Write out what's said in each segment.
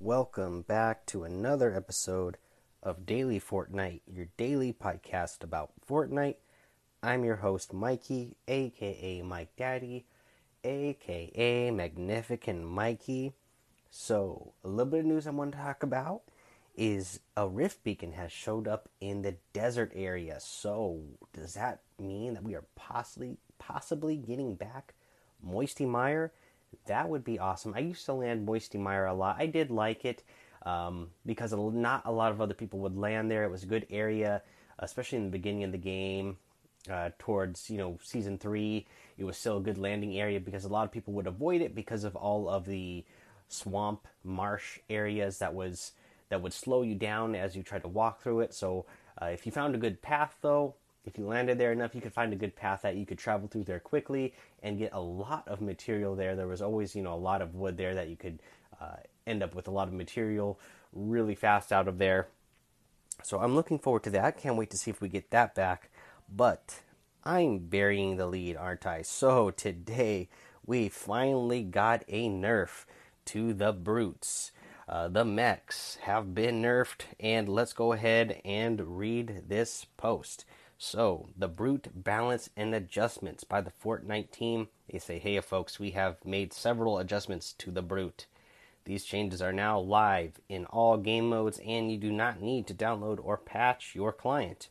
Welcome back to another episode of Daily Fortnite, your daily podcast about Fortnite. I'm your host, Mikey, aka Mike Daddy, aka Magnificent Mikey. So, a little bit of news I want to talk about is a rift beacon has showed up in the desert area. So, does that mean that we are possibly possibly getting back Moisty Mire? That would be awesome. I used to land Moisty Mire a lot. I did like it um, because not a lot of other people would land there. It was a good area, especially in the beginning of the game. Uh, towards you know season three, it was still a good landing area because a lot of people would avoid it because of all of the swamp marsh areas that was that would slow you down as you tried to walk through it. So uh, if you found a good path though, if you landed there enough, you could find a good path that you could travel through there quickly and get a lot of material there. There was always, you know, a lot of wood there that you could uh, end up with a lot of material really fast out of there. So I'm looking forward to that. Can't wait to see if we get that back. But I'm burying the lead, aren't I? So today we finally got a nerf to the brutes. Uh, the mechs have been nerfed, and let's go ahead and read this post. So, the brute balance and adjustments by the Fortnite team. They say, hey, folks, we have made several adjustments to the brute. These changes are now live in all game modes, and you do not need to download or patch your client.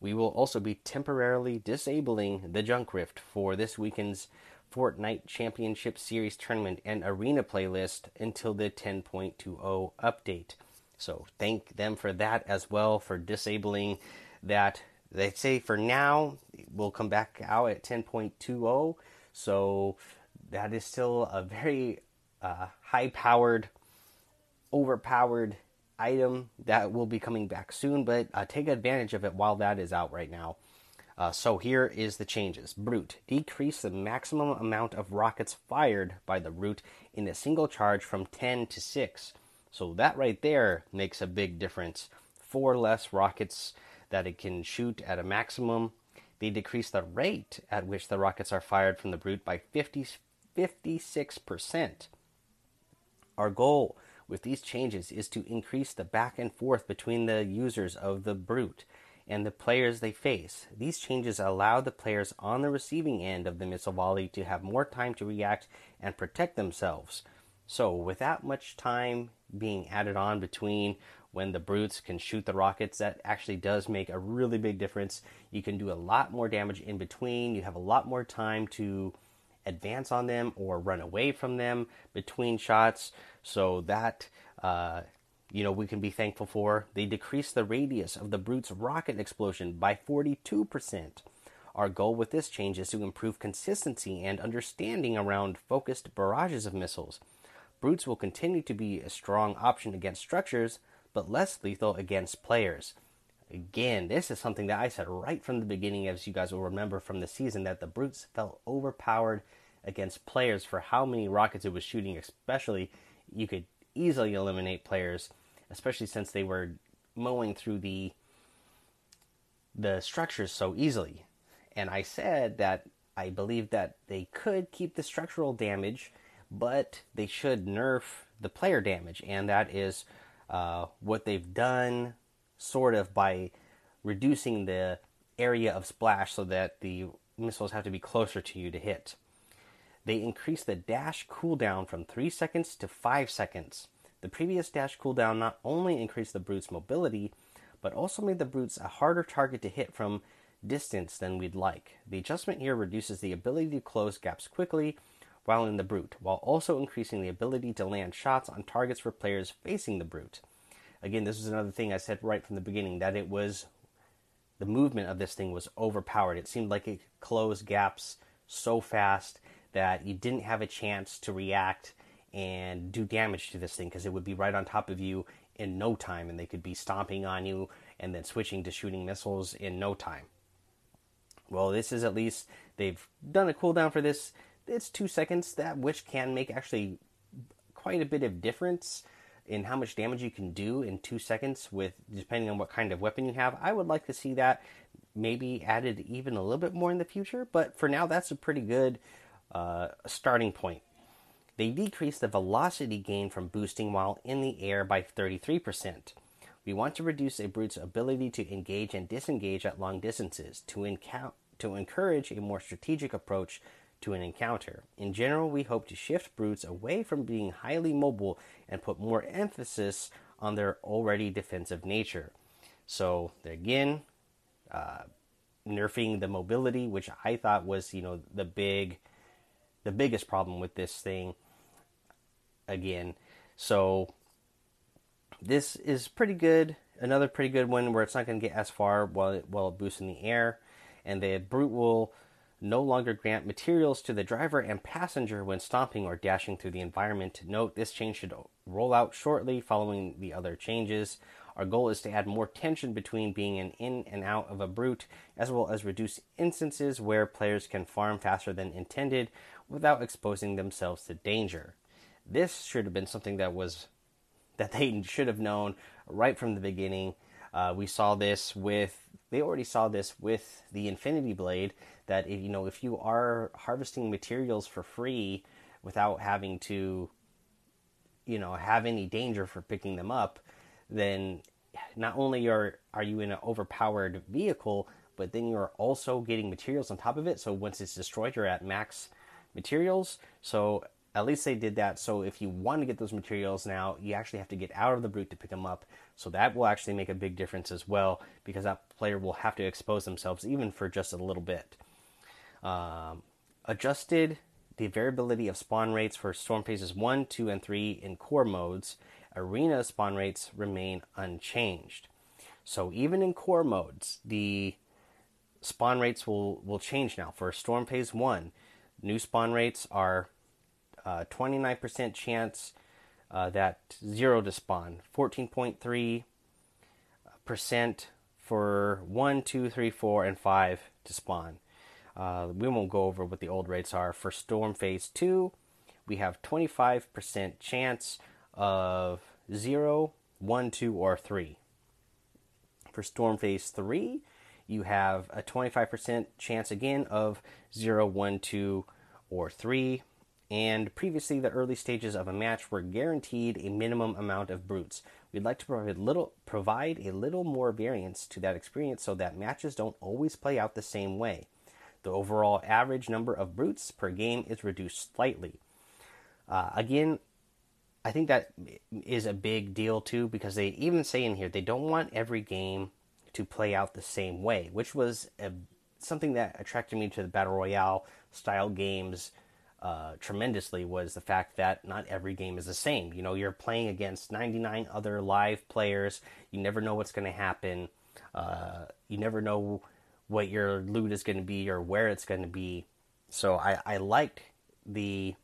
We will also be temporarily disabling the Junk Rift for this weekend's Fortnite Championship Series tournament and arena playlist until the 10.20 update. So, thank them for that as well for disabling that they say for now we'll come back out at 10.20, so that is still a very uh, high powered, overpowered item that will be coming back soon, but uh, take advantage of it while that is out right now. Uh, so here is the changes. Brute. Decrease the maximum amount of rockets fired by the Brute in a single charge from 10 to 6. So that right there makes a big difference. Four less rockets that it can shoot at a maximum. They decrease the rate at which the rockets are fired from the Brute by 50, 56%. Our goal with these changes is to increase the back and forth between the users of the Brute and the players they face. These changes allow the players on the receiving end of the missile volley to have more time to react and protect themselves. So, with that much time being added on between when the brutes can shoot the rockets, that actually does make a really big difference. You can do a lot more damage in between. You have a lot more time to advance on them or run away from them between shots. So that uh, you know we can be thankful for. They decrease the radius of the brute's rocket explosion by 42%. Our goal with this change is to improve consistency and understanding around focused barrages of missiles. Brutes will continue to be a strong option against structures, but less lethal against players. Again, this is something that I said right from the beginning, as you guys will remember from the season, that the Brutes felt overpowered against players for how many rockets it was shooting, especially you could easily eliminate players, especially since they were mowing through the the structures so easily. And I said that I believe that they could keep the structural damage, but they should nerf the player damage, and that is uh, what they've done sort of by reducing the area of splash so that the missiles have to be closer to you to hit. They increase the dash cooldown from 3 seconds to 5 seconds. The previous dash cooldown not only increased the brute's mobility, but also made the brutes a harder target to hit from distance than we'd like. The adjustment here reduces the ability to close gaps quickly while in the brute, while also increasing the ability to land shots on targets for players facing the brute. Again, this is another thing I said right from the beginning that it was the movement of this thing was overpowered. It seemed like it closed gaps so fast that you didn't have a chance to react and do damage to this thing because it would be right on top of you in no time and they could be stomping on you and then switching to shooting missiles in no time. Well, this is at least they've done a cooldown for this it's two seconds that which can make actually quite a bit of difference in how much damage you can do in two seconds with depending on what kind of weapon you have. I would like to see that maybe added even a little bit more in the future, but for now that's a pretty good uh, starting point. They decrease the velocity gain from boosting while in the air by 33%. We want to reduce a brute's ability to engage and disengage at long distances to, to encourage a more strategic approach to an encounter. In general, we hope to shift brutes away from being highly mobile and put more emphasis on their already defensive nature. So, again, uh, nerfing the mobility, which I thought was, you know, the big, the biggest problem with this thing. Again, so this is pretty good. Another pretty good one where it's not going to get as far while it, while it boosts in the air, and the brute will no longer grant materials to the driver and passenger when stomping or dashing through the environment. Note this change should roll out shortly following the other changes. Our goal is to add more tension between being an in and out of a brute, as well as reduce instances where players can farm faster than intended without exposing themselves to danger. This should have been something that was that they should have known right from the beginning. Uh, we saw this with they already saw this with the Infinity Blade that if, you know if you are harvesting materials for free without having to you know have any danger for picking them up, then not only are are you in an overpowered vehicle, but then you're also getting materials on top of it. So once it's destroyed, you're at max materials. So at least they did that. So if you want to get those materials now, you actually have to get out of the brute to pick them up. So that will actually make a big difference as well because that player will have to expose themselves even for just a little bit. Um, adjusted the variability of spawn rates for storm phases 1, 2, and 3 in core modes. Arena spawn rates remain unchanged. So even in core modes, the spawn rates will, will change now. For Storm Phase 1, new spawn rates are uh, 29% chance uh, that zero to spawn, 14.3% for 1, 2, 3, 4, and 5 to spawn. Uh, we won't go over what the old rates are. For Storm Phase 2, we have 25% chance of 0, 1, 2, or 3. For Storm Phase 3, you have a 25% chance again of 0, 1, 2, or 3 and previously the early stages of a match were guaranteed a minimum amount of brutes. We'd like to provide, little, provide a little more variance to that experience so that matches don't always play out the same way. The overall average number of brutes per game is reduced slightly. Uh, again, I think that is a big deal too because they even say in here they don't want every game to play out the same way, which was a, something that attracted me to the battle royale style games uh, tremendously was the fact that not every game is the same. You know, you're playing against 99 other live players. You never know what's going to happen. Uh, you never know what your loot is going to be or where it's going to be. So I, I liked the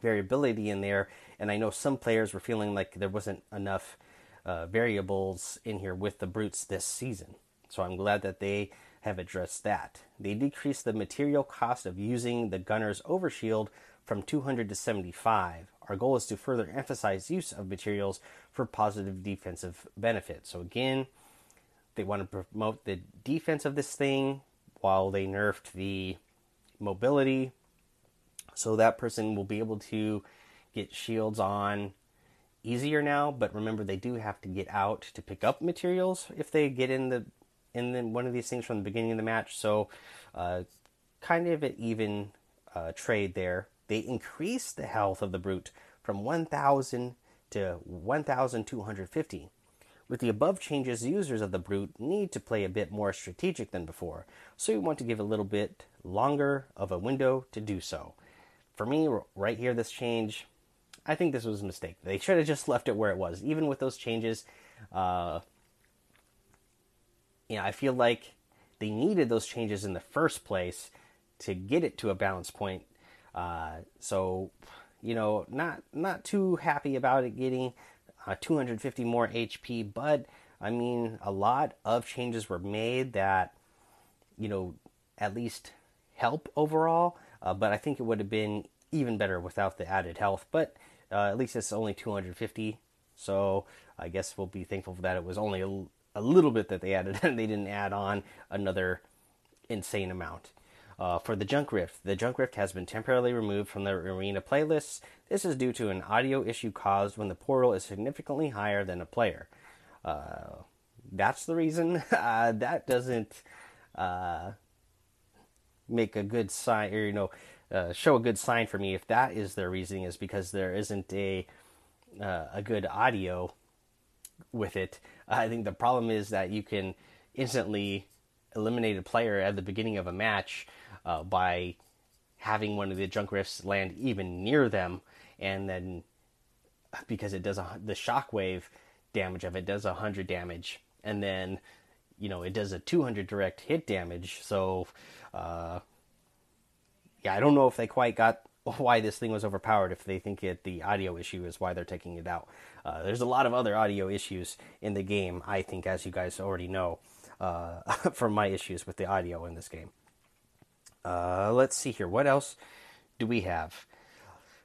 variability in there, and I know some players were feeling like there wasn't enough uh, variables in here with the brutes this season. So I'm glad that they have addressed that. They decreased the material cost of using the gunner's overshield from 200 to 75. Our goal is to further emphasize use of materials for positive defensive benefit. So again, they want to promote the defense of this thing while they nerfed the mobility. So that person will be able to get shields on easier now, but remember they do have to get out to pick up materials if they get in the in the, one of these things from the beginning of the match. So, uh, kind of an even uh, trade there. They increased the health of the brute from 1,000 to 1,250. With the above changes, users of the brute need to play a bit more strategic than before, so we want to give a little bit longer of a window to do so. For me, right here, this change, I think this was a mistake. They should have just left it where it was. Even with those changes, uh, you know, I feel like they needed those changes in the first place to get it to a balance point. Uh, so, you know, not not too happy about it getting uh, 250 more HP, but I mean, a lot of changes were made that, you know, at least help overall. Uh, but I think it would have been even better without the added health. But uh, at least it's only 250, so I guess we'll be thankful for that it was only a, a little bit that they added and they didn't add on another insane amount. Uh, for the Junk Rift, the Junk Rift has been temporarily removed from the arena playlists. This is due to an audio issue caused when the portal is significantly higher than a player. Uh, that's the reason. Uh, that doesn't uh, make a good sign, or you know, uh, show a good sign for me if that is their reasoning. Is because there isn't a uh, a good audio with it. I think the problem is that you can instantly eliminate a player at the beginning of a match uh, by having one of the junk rifts land even near them, and then because it does a, the shockwave damage of it does a hundred damage, and then you know it does a 200 direct hit damage. So uh, yeah, I don't know if they quite got why this thing was overpowered. If they think it the audio issue is why they're taking it out. Uh, there's a lot of other audio issues in the game. I think, as you guys already know, uh, from my issues with the audio in this game. Uh, let's see here. What else do we have?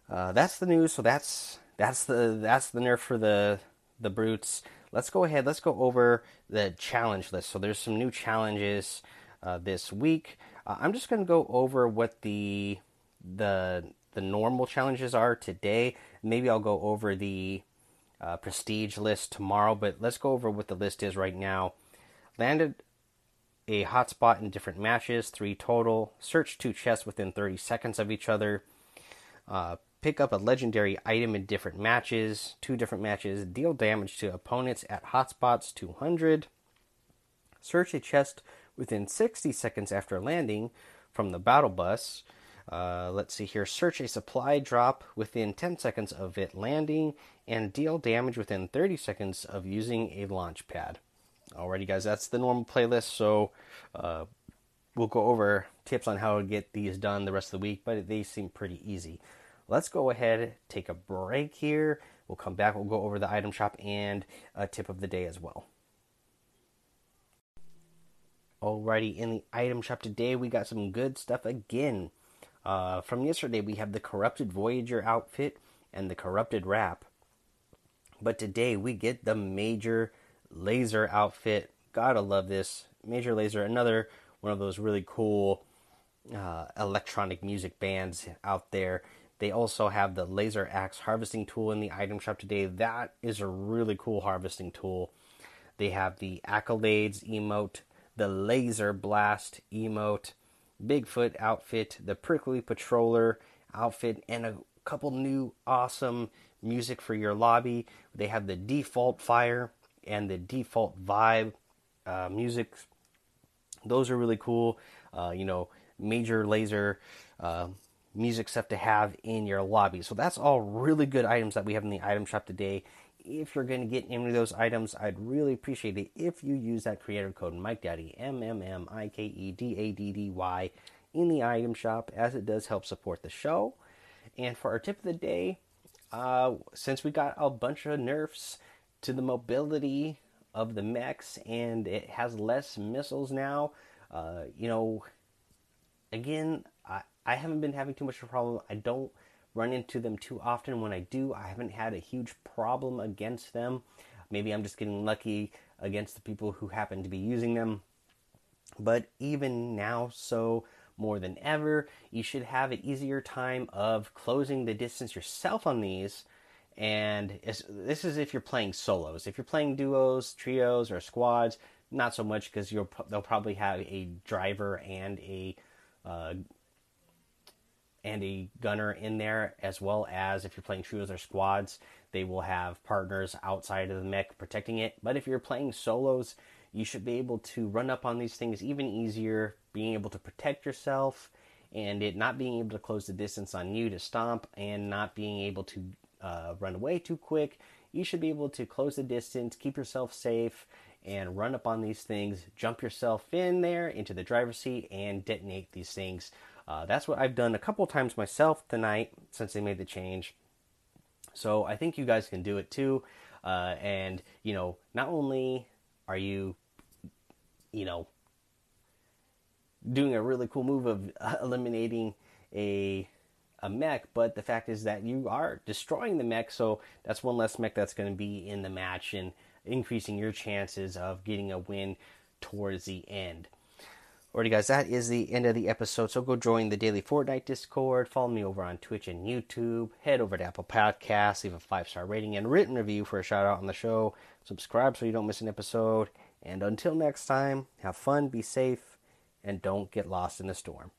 Uh, that's the news. So that's that's the that's the nerf for the the brutes. Let's go ahead. Let's go over the challenge list. So there's some new challenges uh, this week. Uh, I'm just going to go over what the the the normal challenges are today. Maybe I'll go over the uh, prestige list tomorrow, but let's go over what the list is right now. Landed a hotspot in different matches, three total. Search two chests within 30 seconds of each other. Uh, pick up a legendary item in different matches, two different matches. Deal damage to opponents at hotspots 200. Search a chest within 60 seconds after landing from the battle bus. Uh, let's see here. Search a supply drop within 10 seconds of it landing and deal damage within 30 seconds of using a launch pad. Alrighty, guys, that's the normal playlist. So uh, we'll go over tips on how to get these done the rest of the week, but they seem pretty easy. Let's go ahead, take a break here. We'll come back, we'll go over the item shop and a tip of the day as well. Alrighty, in the item shop today, we got some good stuff again. Uh, from yesterday, we have the Corrupted Voyager outfit and the Corrupted Wrap. But today, we get the Major Lazer outfit. Gotta love this. Major Lazer, another one of those really cool uh, electronic music bands out there. They also have the Laser Axe harvesting tool in the item shop today. That is a really cool harvesting tool. They have the Accolades emote, the Laser Blast emote, Bigfoot outfit, the Prickly Patroller outfit, and a couple new awesome music for your lobby. They have the default fire and the default vibe uh, music. Those are really cool. Uh, you know, Major Lazer uh, music stuff to have in your lobby. So that's all really good items that we have in the item shop today. If you're going to get any of those items, I'd really appreciate it if you use that creator code Mike Daddy M M M I K E D A D D Y in the item shop, as it does help support the show. And for our tip of the day, uh, since we got a bunch of nerfs to the mobility of the mechs and it has less missiles now, uh, you know, again, I, I haven't been having too much of a problem. I don't run into them too often. When I do, I haven't had a huge problem against them. Maybe I'm just getting lucky against the people who happen to be using them. But even now, so more than ever, you should have an easier time of closing the distance yourself on these. And this is if you're playing solos. If you're playing duos, trios, or squads, not so much because you'll they'll probably have a driver and a uh, and a gunner in there, as well as if you're playing trios or squads, they will have partners outside of the mech protecting it. But if you're playing solos, you should be able to run up on these things even easier, being able to protect yourself, and it not being able to close the distance on you to stomp, and not being able to uh, run away too quick. You should be able to close the distance, keep yourself safe, and run up on these things, jump yourself in there into the driver's seat, and detonate these things uh, that's what I've done a couple times myself tonight since they made the change. So I think you guys can do it too. Uh, and, you know, not only are you, you know, doing a really cool move of eliminating a a mech, but the fact is that you are destroying the mech, so that's one less mech that's going to be in the match and increasing your chances of getting a win towards the end. Alrighty, guys, that is the end of the episode. So go join the Daily Fortnite Discord. Follow me over on Twitch and YouTube. Head over to Apple Podcasts. Leave a five star rating and written review for a shout out on the show. Subscribe so you don't miss an episode. And until next time, have fun, be safe, and don't get lost in the storm.